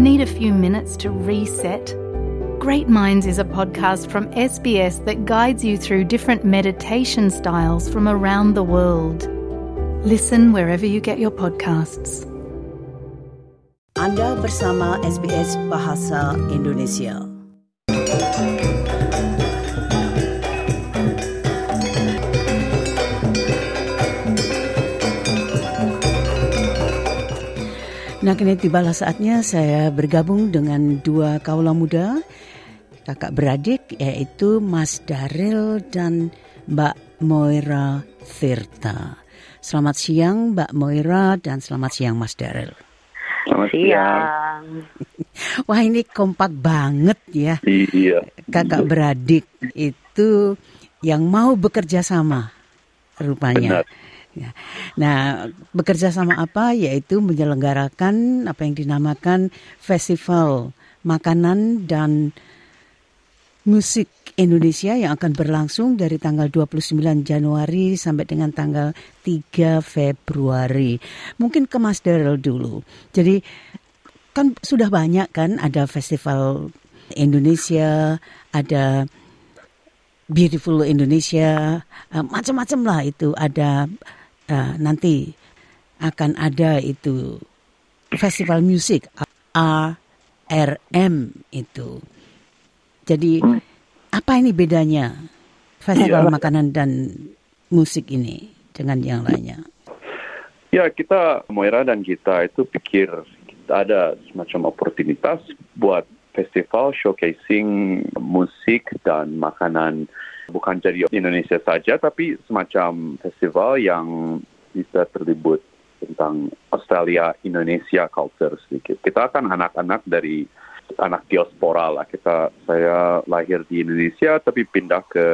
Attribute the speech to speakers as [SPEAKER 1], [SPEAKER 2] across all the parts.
[SPEAKER 1] Need a few minutes to reset? Great Minds is a podcast from SBS that guides you through different meditation styles from around the world. Listen wherever you get your podcasts.
[SPEAKER 2] Anda bersama SBS Bahasa Indonesia. Nah, kini tibalah saatnya saya bergabung dengan dua kaula muda, kakak beradik, yaitu Mas Daril dan Mbak Moira Firta. Selamat siang Mbak Moira dan selamat siang Mas Daril.
[SPEAKER 3] Selamat siang.
[SPEAKER 2] Wah ini kompak banget ya,
[SPEAKER 3] Iya.
[SPEAKER 2] kakak beradik itu yang mau bekerja sama rupanya.
[SPEAKER 3] Benar.
[SPEAKER 2] Ya. Nah, bekerja sama apa? Yaitu menyelenggarakan apa yang dinamakan festival makanan dan musik Indonesia yang akan berlangsung dari tanggal 29 Januari sampai dengan tanggal 3 Februari. Mungkin ke Mas Daryl dulu. Jadi kan sudah banyak kan ada festival Indonesia, ada Beautiful Indonesia, eh, macam-macam lah itu ada eh, nanti akan ada itu festival musik ARM itu. Jadi apa ini bedanya festival
[SPEAKER 3] Iya.
[SPEAKER 2] makanan dan musik ini dengan yang lainnya?
[SPEAKER 3] Ya, kita, Moira dan kita itu pikir kita ada semacam oportunitas buat festival showcasing musik dan makanan bukan jadi Indonesia saja, tapi semacam festival yang bisa terlibat tentang Australia, Indonesia culture sedikit. Kita kan anak-anak dari anak diaspora lah. Kita saya lahir di Indonesia tapi pindah ke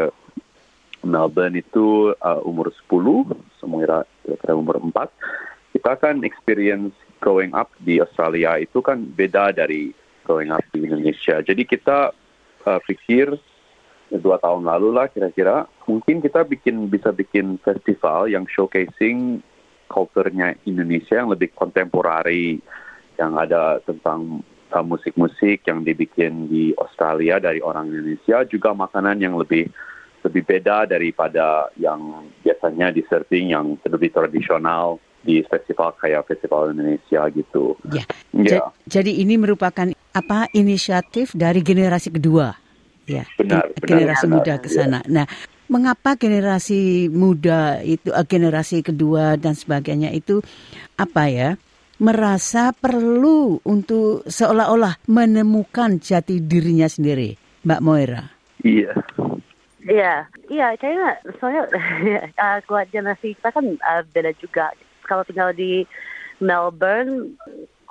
[SPEAKER 3] Melbourne itu uh, umur 10, semua kira umur 4. Kita kan experience growing up di Australia itu kan beda dari growing up di Indonesia. Jadi kita uh, pikir dua tahun lalu lah kira-kira mungkin kita bikin bisa bikin festival yang showcasing culture-nya Indonesia yang lebih kontemporari yang ada tentang uh, musik-musik yang dibikin di Australia dari orang Indonesia juga makanan yang lebih lebih beda daripada yang biasanya di serving yang lebih tradisional di festival kayak festival Indonesia gitu.
[SPEAKER 2] Ya.
[SPEAKER 3] Ya,
[SPEAKER 2] Ja- Jadi ini merupakan apa inisiatif dari generasi kedua, ya,
[SPEAKER 3] Benar, benar,
[SPEAKER 2] generasi
[SPEAKER 3] benar,
[SPEAKER 2] muda ke sana. Nah, mengapa generasi muda itu, eh, generasi kedua dan sebagainya itu apa ya? Merasa perlu untuk seolah-olah menemukan jati dirinya sendiri, Mbak Moira.
[SPEAKER 3] iya.
[SPEAKER 4] Iya, iya kayaknya soalnya uh, kuat generasi kita kan uh, beda juga. Kalau tinggal di Melbourne,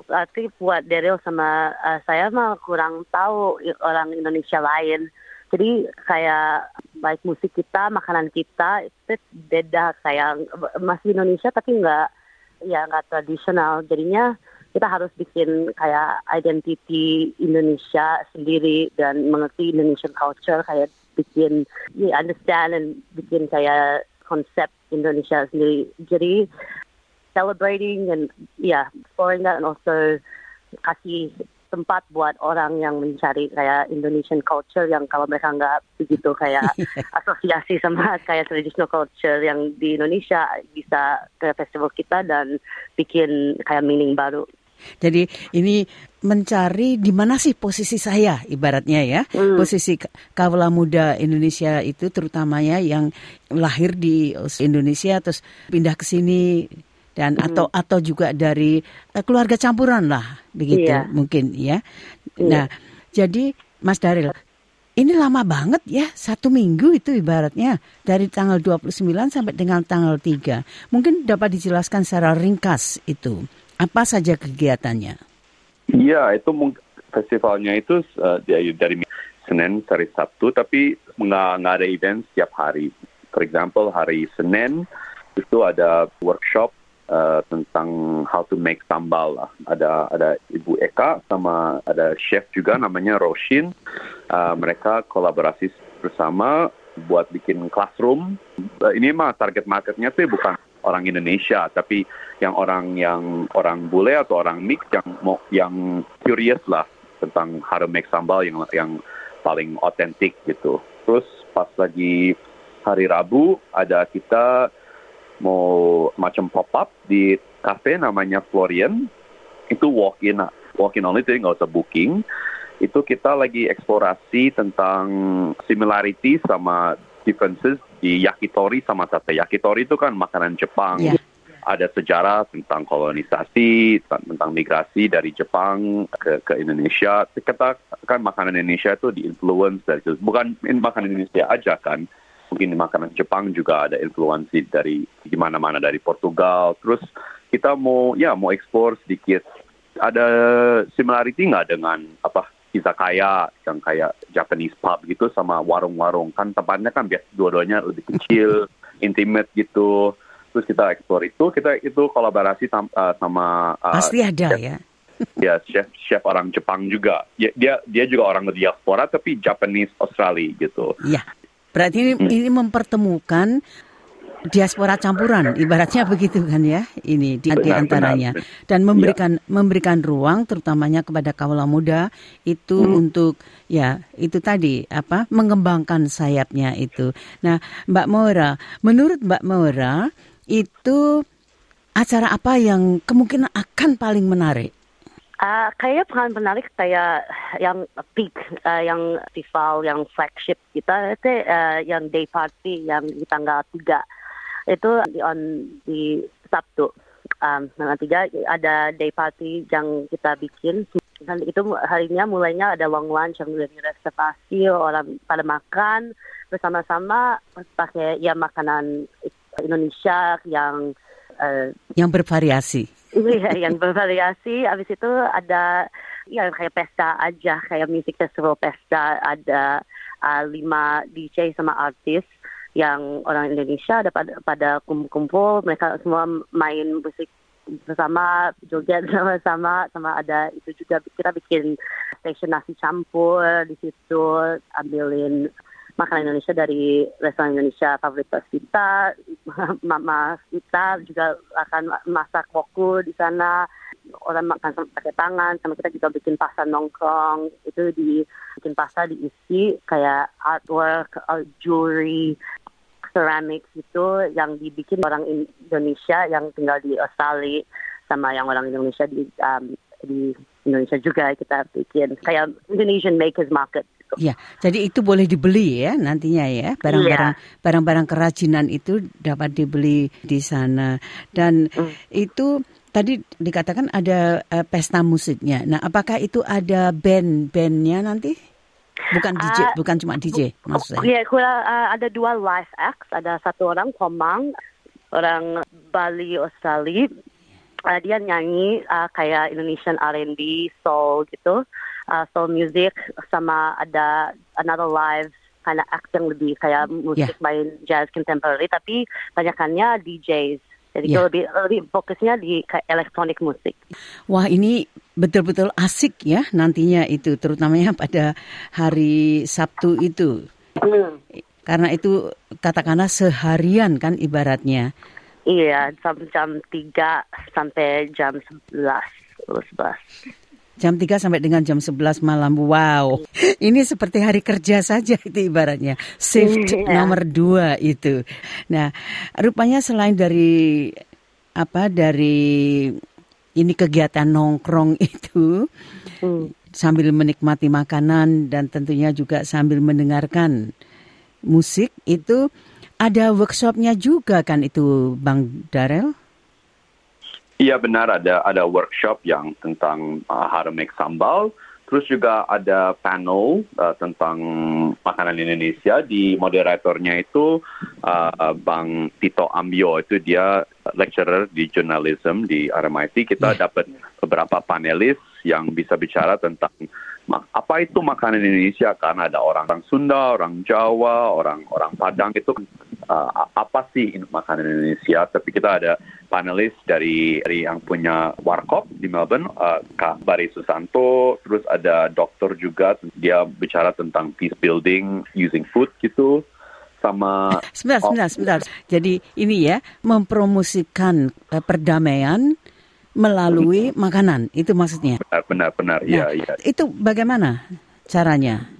[SPEAKER 4] berarti buat Daryl sama uh, saya mah kurang tahu orang Indonesia lain. Jadi kayak baik musik kita, makanan kita itu beda kayak masih Indonesia tapi nggak ya nggak tradisional. Jadinya kita harus bikin kayak identity Indonesia sendiri dan mengerti Indonesian culture kayak bikin ya, understand and bikin kayak konsep Indonesia sendiri. Jadi celebrating and yeah, exploring that and also kasih tempat buat orang yang mencari kayak Indonesian culture yang kalau mereka nggak begitu kayak asosiasi sama kayak traditional culture yang di Indonesia bisa ke festival kita dan bikin kayak meaning baru.
[SPEAKER 2] Jadi ini mencari di mana sih posisi saya ibaratnya ya.
[SPEAKER 4] Hmm.
[SPEAKER 2] Posisi ka- kaula muda Indonesia itu terutamanya yang lahir di Indonesia terus pindah ke sini dan atau atau juga dari eh, keluarga campuran lah begitu
[SPEAKER 4] Iya.
[SPEAKER 2] mungkin ya.
[SPEAKER 4] Iya.
[SPEAKER 2] Nah, jadi Mas Daril ini lama banget ya, satu minggu itu ibaratnya dari tanggal 29 sampai dengan tanggal 3. Mungkin dapat dijelaskan secara ringkas itu. Apa saja kegiatannya?
[SPEAKER 3] Iya, itu festivalnya itu uh, dari, dari Senin sampai Sabtu, tapi nggak nggak ada event setiap hari. For example, hari Senin itu ada workshop uh, tentang how to make sambal lah. Ada ada Ibu Eka sama ada chef juga namanya Roshin. Uh, mereka kolaborasi bersama buat bikin classroom. Uh, ini mah target marketnya tuh bukan orang Indonesia, tapi yang orang yang orang bule atau orang mix yang mau yang curious lah tentang how to make sambal yang yang paling otentik gitu. Terus pas lagi hari Rabu ada kita mau macam pop up di cafe namanya Florian itu walk in walk in only jadi nggak usah booking itu kita lagi eksplorasi tentang similarity sama differences di yakitori sama sate. Yakitori itu kan makanan Jepang.
[SPEAKER 2] Yeah.
[SPEAKER 3] Ada sejarah tentang kolonisasi, tentang migrasi dari Jepang ke, ke Indonesia. Kita kan makanan Indonesia itu diinfluence dari bukan makanan Indonesia aja kan. Mungkin di makanan Jepang juga ada influensi dari gimana mana dari Portugal. Terus kita mau ya mau explore sedikit ada similarity nggak dengan apa izakaya yang kayak Japanese pub gitu sama warung-warung kan tempatnya kan biasa dua-duanya lebih kecil, intimate gitu. Terus kita explore itu, kita itu kolaborasi tam, uh, sama
[SPEAKER 2] uh, pasti ada
[SPEAKER 3] chef,
[SPEAKER 2] ya.
[SPEAKER 3] ya chef chef orang Jepang juga. Ya, dia dia juga orang diaspora tapi Japanese Australia gitu.
[SPEAKER 2] Iya. Berarti ini, hmm. ini mempertemukan diaspora campuran ibaratnya begitu kan ya ini di, benar, antaranya benar. dan memberikan ya. memberikan ruang terutamanya kepada kaula muda itu hmm. untuk ya itu tadi apa mengembangkan sayapnya itu nah Mbak Maura menurut Mbak Maura itu acara apa yang kemungkinan akan paling menarik
[SPEAKER 4] Uh, kayaknya paling menarik kayak yang peak, uh, yang festival, yang flagship kita itu uh, yang day party yang di tanggal 3 itu di on di Sabtu. Um, tanggal tiga ada day party yang kita bikin. Dan itu harinya mulainya ada long lunch yang udah direservasi orang pada makan bersama-sama pakai ya makanan Indonesia yang
[SPEAKER 2] uh, yang bervariasi.
[SPEAKER 4] Iya, yang bervariasi. Habis itu ada ya kayak pesta aja, kayak music festival pesta. Ada uh, lima DJ sama artis yang orang Indonesia ada pada, pada kumpul-kumpul mereka semua main musik bersama joget sama-sama sama ada itu juga kita bikin station nasi campur di situ ambilin makanan Indonesia dari restoran Indonesia favorit kita mama kita juga akan masak koku di sana. Orang makan pakai tangan sama kita juga bikin pasta nongkrong. Itu di bikin pasta diisi kayak artwork, jewelry, ceramics itu yang dibikin orang Indonesia yang tinggal di Australia sama yang orang Indonesia di um, di Indonesia juga kita bikin kayak Indonesian Makers Market. Gitu.
[SPEAKER 2] Ya, jadi itu boleh dibeli ya nantinya ya barang-barang yeah. barang-barang kerajinan itu dapat dibeli di sana dan mm. itu tadi dikatakan ada uh, pesta musiknya. Nah, apakah itu ada band-bandnya nanti? Bukan DJ, uh, bukan cuma DJ maksudnya.
[SPEAKER 4] Iya, yeah, uh, ada dua live acts. Ada satu orang Komang, orang Bali Australia. Uh, dia nyanyi uh, kayak Indonesian R&B, soul gitu, uh, soul music sama ada another live of act yang lebih kayak musik yeah. main jazz contemporary tapi banyakannya DJs jadi yeah. lebih, lebih fokusnya di elektronik musik.
[SPEAKER 2] Wah ini betul-betul asik ya nantinya itu, terutamanya pada hari Sabtu itu. Hmm. Karena itu katakanlah seharian kan ibaratnya.
[SPEAKER 4] Iya, jam jam 3 sampai jam 11. 11.
[SPEAKER 2] Jam 3 sampai dengan jam 11 malam. Wow. Ini seperti hari kerja saja itu ibaratnya. Shift yeah. nomor 2 itu. Nah, rupanya selain dari apa dari ini kegiatan nongkrong itu hmm. sambil menikmati makanan dan tentunya juga sambil mendengarkan musik itu ada workshopnya juga kan itu Bang Darel?
[SPEAKER 3] Iya benar ada ada workshop yang tentang uh, how to make sambal. Terus juga ada panel uh, tentang makanan Indonesia. Di moderatornya itu uh, Bang Tito Ambio itu dia lecturer di journalism di RMIT. Kita yeah. dapat beberapa panelis yang bisa bicara tentang apa itu makanan Indonesia kan ada orang orang Sunda, orang Jawa, orang orang Padang itu uh, apa sih makanan Indonesia? Tapi kita ada panelis dari, dari yang punya warkop di Melbourne, uh, Kak Bari Susanto, terus ada dokter juga dia bicara tentang peace building using food gitu. sama
[SPEAKER 2] Sebentar, sebentar, sebentar. Jadi ini ya mempromosikan eh, perdamaian melalui makanan. Itu maksudnya.
[SPEAKER 3] benar benar benar ya
[SPEAKER 2] Nah,
[SPEAKER 3] ya
[SPEAKER 2] Itu bagaimana caranya?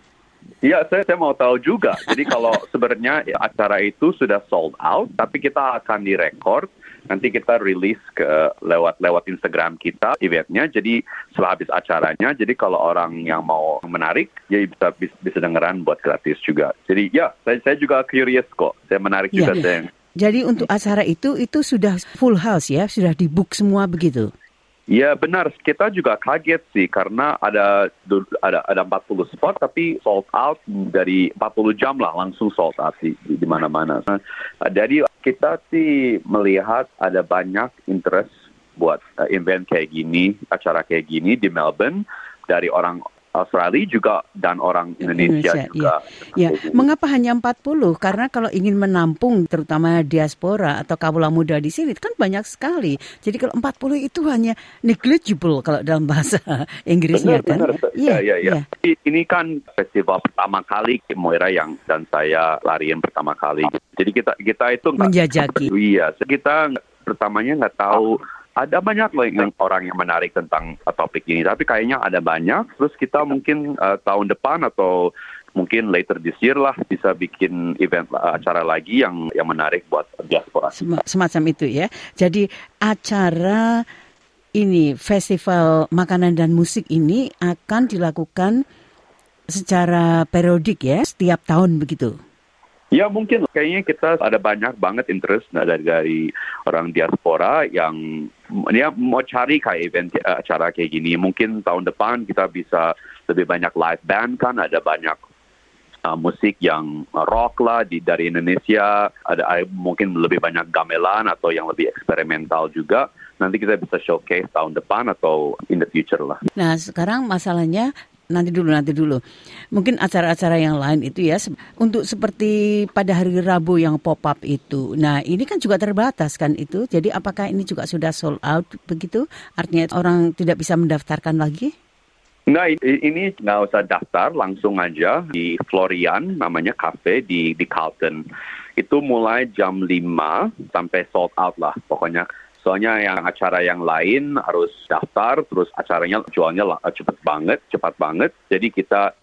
[SPEAKER 3] Ya, saya, saya mau tahu juga. Jadi kalau sebenarnya ya, acara itu sudah sold out, tapi kita akan direkord. Nanti kita rilis ke lewat lewat Instagram kita eventnya. Jadi setelah habis acaranya, jadi kalau orang yang mau menarik, ya bisa bisa, bisa dengeran buat gratis juga. Jadi ya, saya, saya juga curious kok. Saya menarik
[SPEAKER 2] Iya.
[SPEAKER 3] juga. Saya.
[SPEAKER 2] Jadi untuk acara itu itu sudah full house ya, sudah di book semua begitu.
[SPEAKER 3] Ya benar, kita juga kaget sih karena ada ada ada 40 spot tapi sold out dari 40 jam lah langsung sold out di, di mana-mana. Nah, jadi kita sih melihat ada banyak interest buat uh, event kayak gini, acara kayak gini di Melbourne dari orang Australia juga dan orang Indonesia, juga.
[SPEAKER 2] Ya, mengapa hanya 40? Karena kalau ingin menampung terutama diaspora atau kawula muda di sini kan banyak sekali. Jadi kalau 40 itu hanya negligible kalau dalam bahasa Inggrisnya kan.
[SPEAKER 3] benar, benar.
[SPEAKER 2] Iya,
[SPEAKER 3] ya, ya, ya.
[SPEAKER 2] iya.
[SPEAKER 3] I- Ini kan festival pertama kali Moira yang dan saya lariin pertama kali. Jadi kita kita itu
[SPEAKER 2] Menjajaki.
[SPEAKER 3] Iya, kita pertamanya nggak tahu. Ada banyak loh yang orang yang menarik tentang uh, topik ini, tapi kayaknya ada banyak. Terus kita mungkin uh, tahun depan atau mungkin later this year lah bisa bikin event uh, acara lagi yang yang menarik buat diaspora.
[SPEAKER 2] Sem- semacam itu ya. Jadi acara ini festival makanan dan musik ini akan dilakukan secara periodik ya, setiap tahun begitu.
[SPEAKER 3] Ya mungkin kayaknya kita ada banyak banget interest nah, dari dari orang diaspora yang dia mau cari kayak event eh, acara kayak gini. Mungkin tahun depan kita bisa lebih banyak live band kan ada banyak uh, musik yang rock lah di dari Indonesia. Ada eh, mungkin lebih banyak gamelan atau yang lebih eksperimental juga. Nanti kita bisa showcase tahun depan atau in the future lah.
[SPEAKER 2] Nah, sekarang masalahnya nanti dulu nanti dulu. Mungkin acara-acara yang lain itu ya untuk seperti pada hari Rabu yang pop up itu. Nah, ini kan juga terbatas kan itu. Jadi apakah ini juga sudah sold out begitu? Artinya orang tidak bisa mendaftarkan lagi?
[SPEAKER 3] Nah ini nggak usah daftar, langsung aja di Florian, namanya cafe di di Carlton. Itu mulai jam 5 sampai sold out lah pokoknya. Soalnya yang acara yang lain harus daftar, terus acaranya jualnya lah- cepet banget, cepat banget. Jadi kita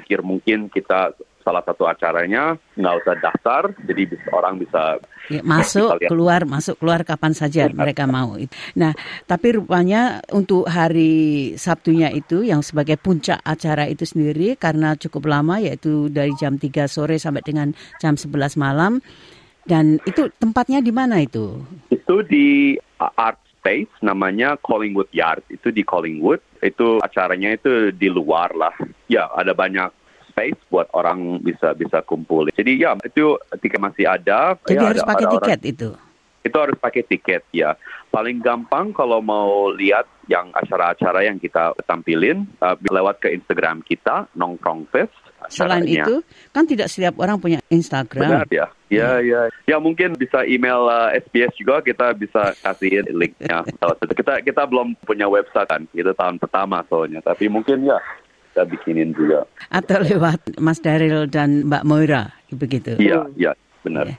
[SPEAKER 3] pikir mungkin kita salah satu acaranya nggak usah daftar, jadi bisa- orang bisa
[SPEAKER 2] Ya, masuk,
[SPEAKER 3] lihat.
[SPEAKER 2] keluar, masuk, keluar kapan saja mereka mau. Nah, tapi rupanya untuk hari Sabtunya itu yang sebagai puncak acara itu sendiri karena cukup lama yaitu dari jam 3 sore sampai dengan jam 11 malam. Dan itu tempatnya di mana itu?
[SPEAKER 3] Itu di uh, Art Space, namanya Collingwood Yard. Itu di Collingwood. Itu acaranya itu di luar lah. Ya, ada banyak space buat orang bisa bisa kumpul. Jadi ya, itu tiket masih ada.
[SPEAKER 2] Jadi
[SPEAKER 3] Ya,
[SPEAKER 2] harus
[SPEAKER 3] ada-
[SPEAKER 2] pakai
[SPEAKER 3] ada orang-
[SPEAKER 2] tiket itu.
[SPEAKER 3] Itu harus pakai tiket ya. Paling gampang kalau mau lihat yang acara-acara yang kita tampilin uh, lewat ke Instagram kita Nongkrong Fest.
[SPEAKER 2] Selain
[SPEAKER 3] acaranya.
[SPEAKER 2] itu, kan tidak setiap orang punya Instagram.
[SPEAKER 3] Benar ya. Ya, ya. Ya mungkin bisa email uh, SBS juga kita bisa kasihin linknya. kita kita belum punya website kan. Itu tahun pertama soalnya. Tapi mungkin ya kita bikinin juga.
[SPEAKER 2] Atau lewat Mas Daryl dan Mbak Moira, begitu.
[SPEAKER 3] Iya, iya, benar.
[SPEAKER 2] Ya.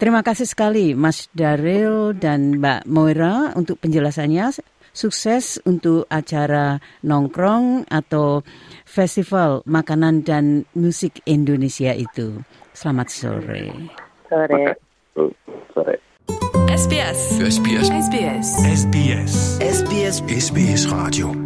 [SPEAKER 2] Terima kasih sekali Mas Daryl dan Mbak Moira untuk penjelasannya. Sukses untuk acara nongkrong atau festival makanan dan musik Indonesia itu. Selamat sore.
[SPEAKER 4] Sore.
[SPEAKER 3] Sore.
[SPEAKER 5] SBS.
[SPEAKER 6] SBS.
[SPEAKER 5] SBS.
[SPEAKER 6] SBS.
[SPEAKER 7] SBS
[SPEAKER 6] SBS Radio.